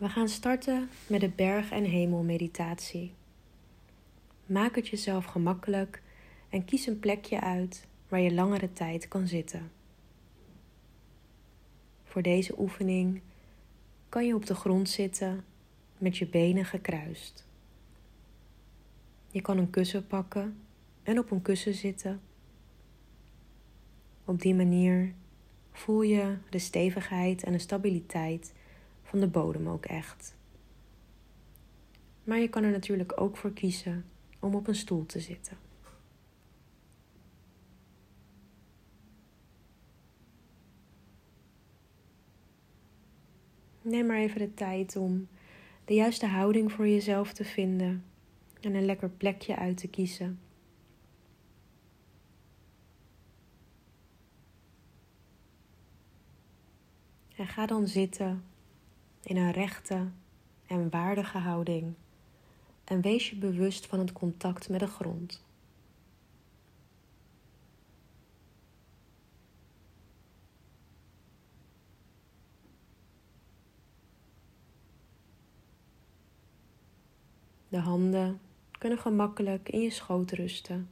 We gaan starten met de berg- en hemelmeditatie. Maak het jezelf gemakkelijk en kies een plekje uit waar je langere tijd kan zitten. Voor deze oefening kan je op de grond zitten met je benen gekruist. Je kan een kussen pakken en op een kussen zitten. Op die manier voel je de stevigheid en de stabiliteit van de bodem ook echt. Maar je kan er natuurlijk ook voor kiezen om op een stoel te zitten. Neem maar even de tijd om de juiste houding voor jezelf te vinden en een lekker plekje uit te kiezen. En ga dan zitten in een rechte en waardige houding en wees je bewust van het contact met de grond. De handen kunnen gemakkelijk in je schoot rusten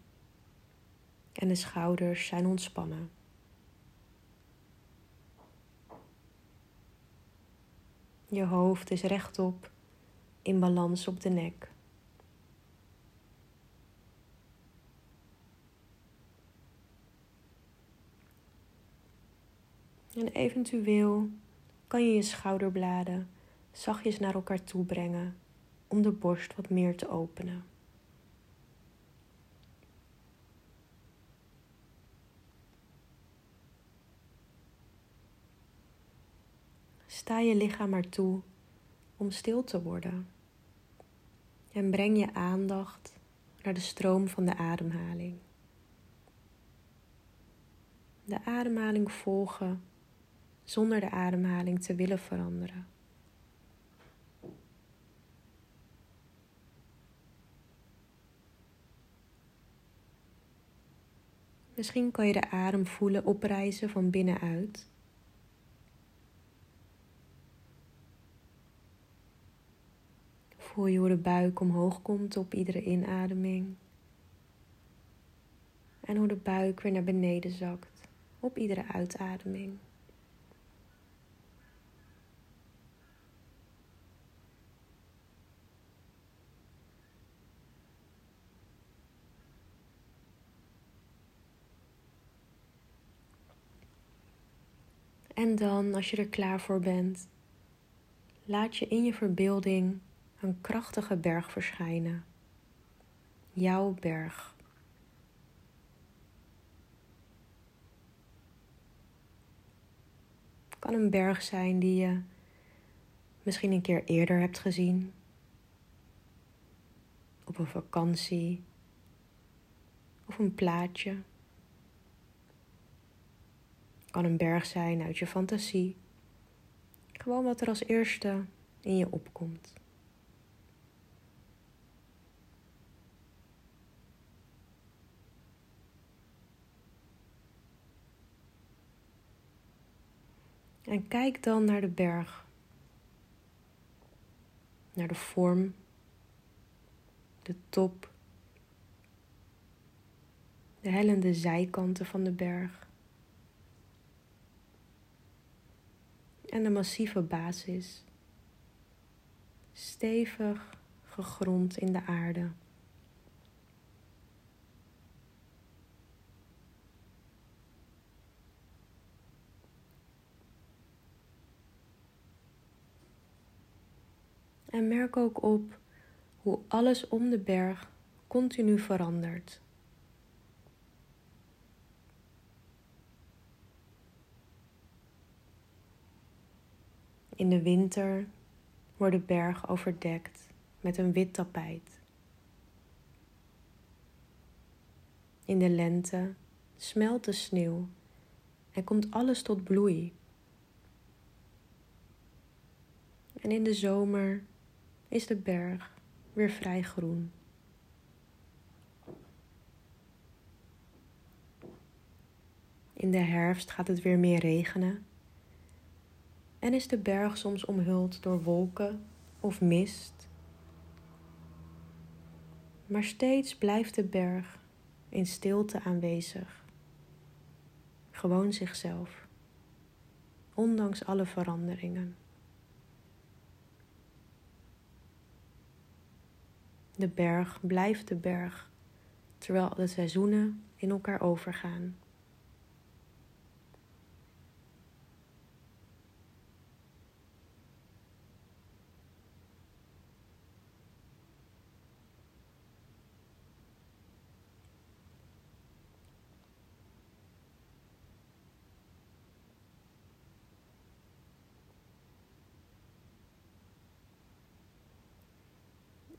en de schouders zijn ontspannen. Je hoofd is rechtop in balans op de nek. En eventueel kan je je schouderbladen zachtjes naar elkaar toe brengen om de borst wat meer te openen. Sta je lichaam maar toe om stil te worden. En breng je aandacht naar de stroom van de ademhaling. De ademhaling volgen zonder de ademhaling te willen veranderen. Misschien kan je de adem voelen oprijzen van binnenuit. Voel je hoe de buik omhoog komt op iedere inademing. En hoe de buik weer naar beneden zakt op iedere uitademing. En dan, als je er klaar voor bent, laat je in je verbeelding een krachtige berg verschijnen. Jouw berg. Het kan een berg zijn die je misschien een keer eerder hebt gezien. Op een vakantie. Of een plaatje kan een berg zijn uit je fantasie. Gewoon wat er als eerste in je opkomt. En kijk dan naar de berg. Naar de vorm, de top, de hellende zijkanten van de berg. en de massieve basis. Stevig gegrond in de aarde. En merk ook op hoe alles om de berg continu verandert. In de winter wordt de berg overdekt met een wit tapijt. In de lente smelt de sneeuw en komt alles tot bloei. En in de zomer is de berg weer vrij groen. In de herfst gaat het weer meer regenen En is de berg soms omhuld door wolken of mist. Maar steeds blijft de berg in stilte aanwezig. Gewoon zichzelf, ondanks alle veranderingen. De berg blijft de berg, terwijl de seizoenen in elkaar overgaan.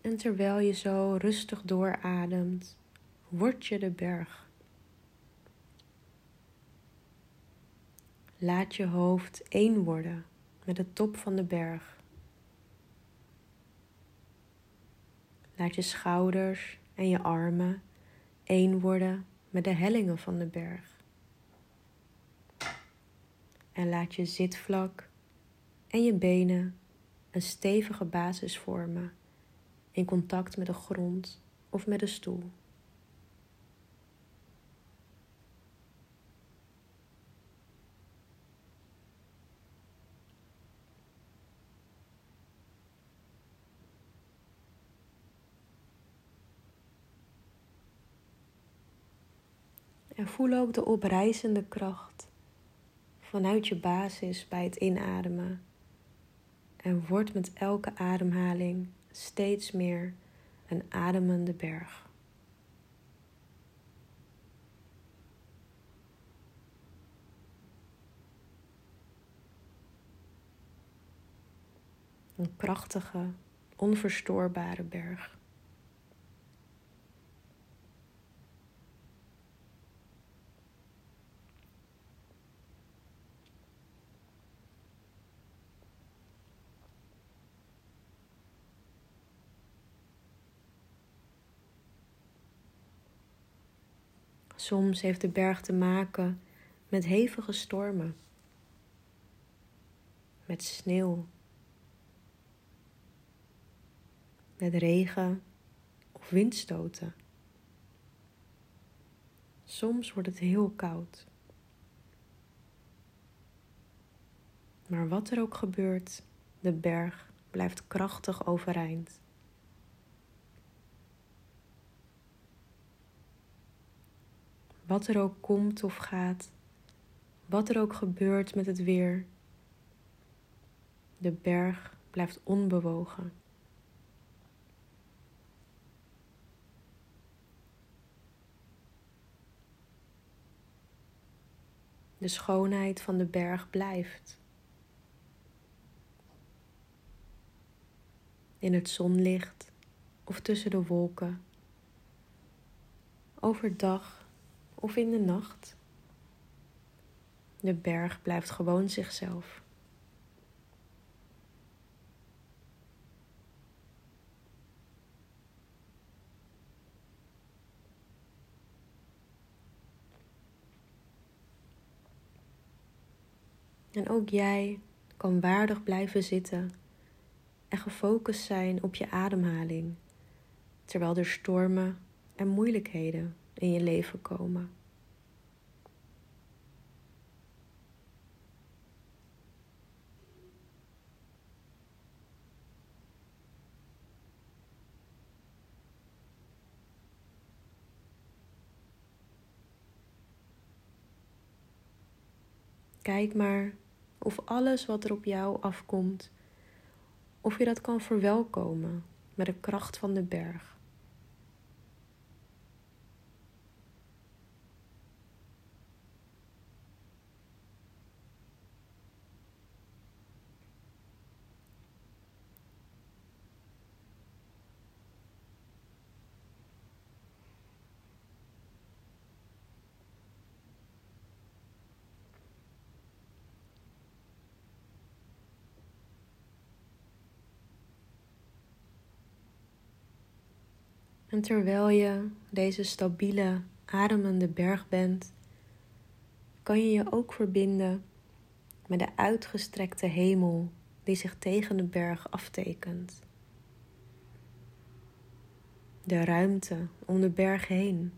En terwijl je zo rustig doorademt, word je de berg. Laat je hoofd één worden met de top van de berg. Laat je schouders en je armen één worden met de hellingen van de berg. En laat je zitvlak en je benen een stevige basis vormen in contact met de grond of met de stoel. En voel ook de oprijzende kracht vanuit je basis bij het inademen. En word met elke ademhaling steeds meer een ademende berg. Een prachtige, onverstoorbare berg. Soms heeft de berg te maken met hevige stormen, met sneeuw, met regen of windstoten. Soms wordt het heel koud. Maar wat er ook gebeurt, de berg blijft krachtig overeind. Wat er ook komt of gaat, wat er ook gebeurt met het weer, de berg blijft onbewogen. De schoonheid van de berg blijft. In het zonlicht of tussen de wolken. Overdag of in de nacht. De berg blijft gewoon zichzelf. En ook jij kan waardig blijven zitten en gefocust zijn op je ademhaling, terwijl er stormen en moeilijkheden in je leven komen. Kijk maar of alles wat er op jou afkomt, of je dat kan verwelkomen met de kracht van de berg. En terwijl je deze stabiele, ademende berg bent, kan je je ook verbinden met de uitgestrekte hemel die zich tegen de berg aftekent. De ruimte om de berg heen,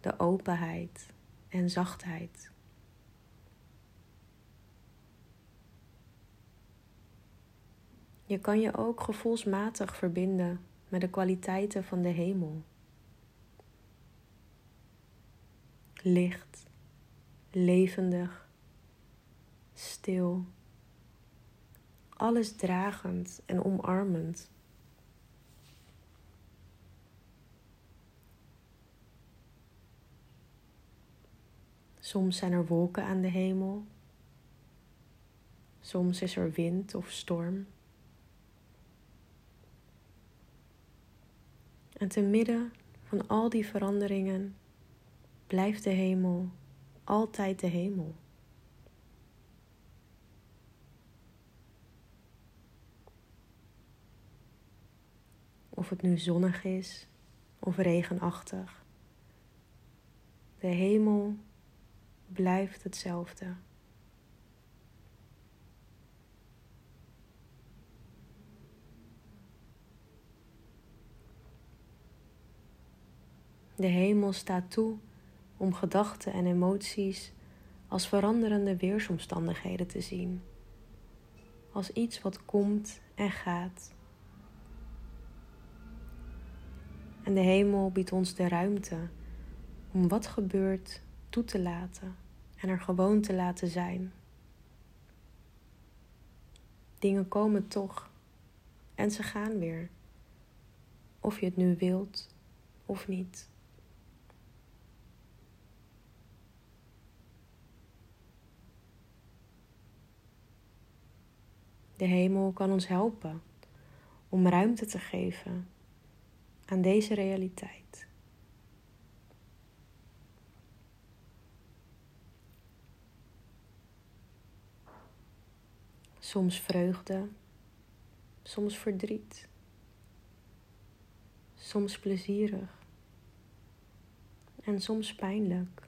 de openheid en zachtheid. Je kan je ook gevoelsmatig verbinden met de kwaliteiten van de hemel. Licht, levendig, stil, alles dragend en omarmend. Soms zijn er wolken aan de hemel. Soms is er wind of storm. En te midden van al die veranderingen blijft de hemel altijd de hemel. Of het nu zonnig is of regenachtig. De hemel blijft hetzelfde. De hemel staat toe om gedachten en emoties als veranderende weersomstandigheden te zien, als iets wat komt en gaat. En de hemel biedt ons de ruimte om wat gebeurt toe te laten en er gewoon te laten zijn. Dingen komen toch en ze gaan weer, of je het nu wilt of niet. De hemel kan ons helpen om ruimte te geven aan deze realiteit. Soms vreugde, soms verdriet, soms plezierig en soms pijnlijk.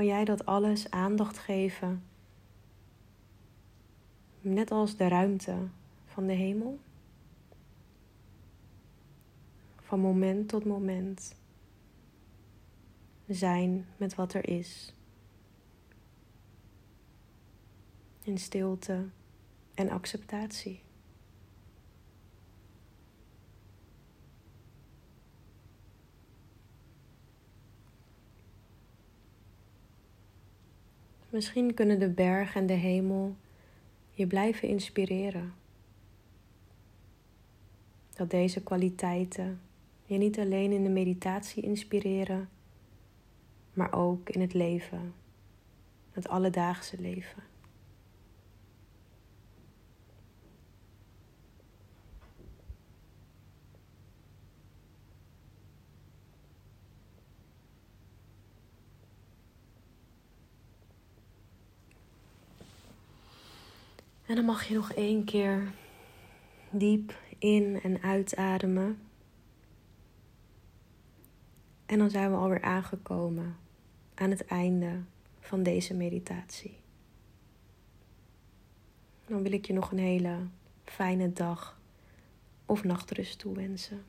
Kan jij dat alles aandacht geven, net als de ruimte van de hemel? Van moment tot moment zijn met wat er is. in stilte en acceptatie. Misschien kunnen de berg en de hemel je blijven inspireren. Dat deze kwaliteiten je niet alleen in de meditatie inspireren, maar ook in het leven, het alledaagse leven. En dan mag je nog één keer diep in en uitademen. En dan zijn we alweer aangekomen aan het einde van deze meditatie. Dan wil ik je nog een hele fijne dag of nachtrust toewensen.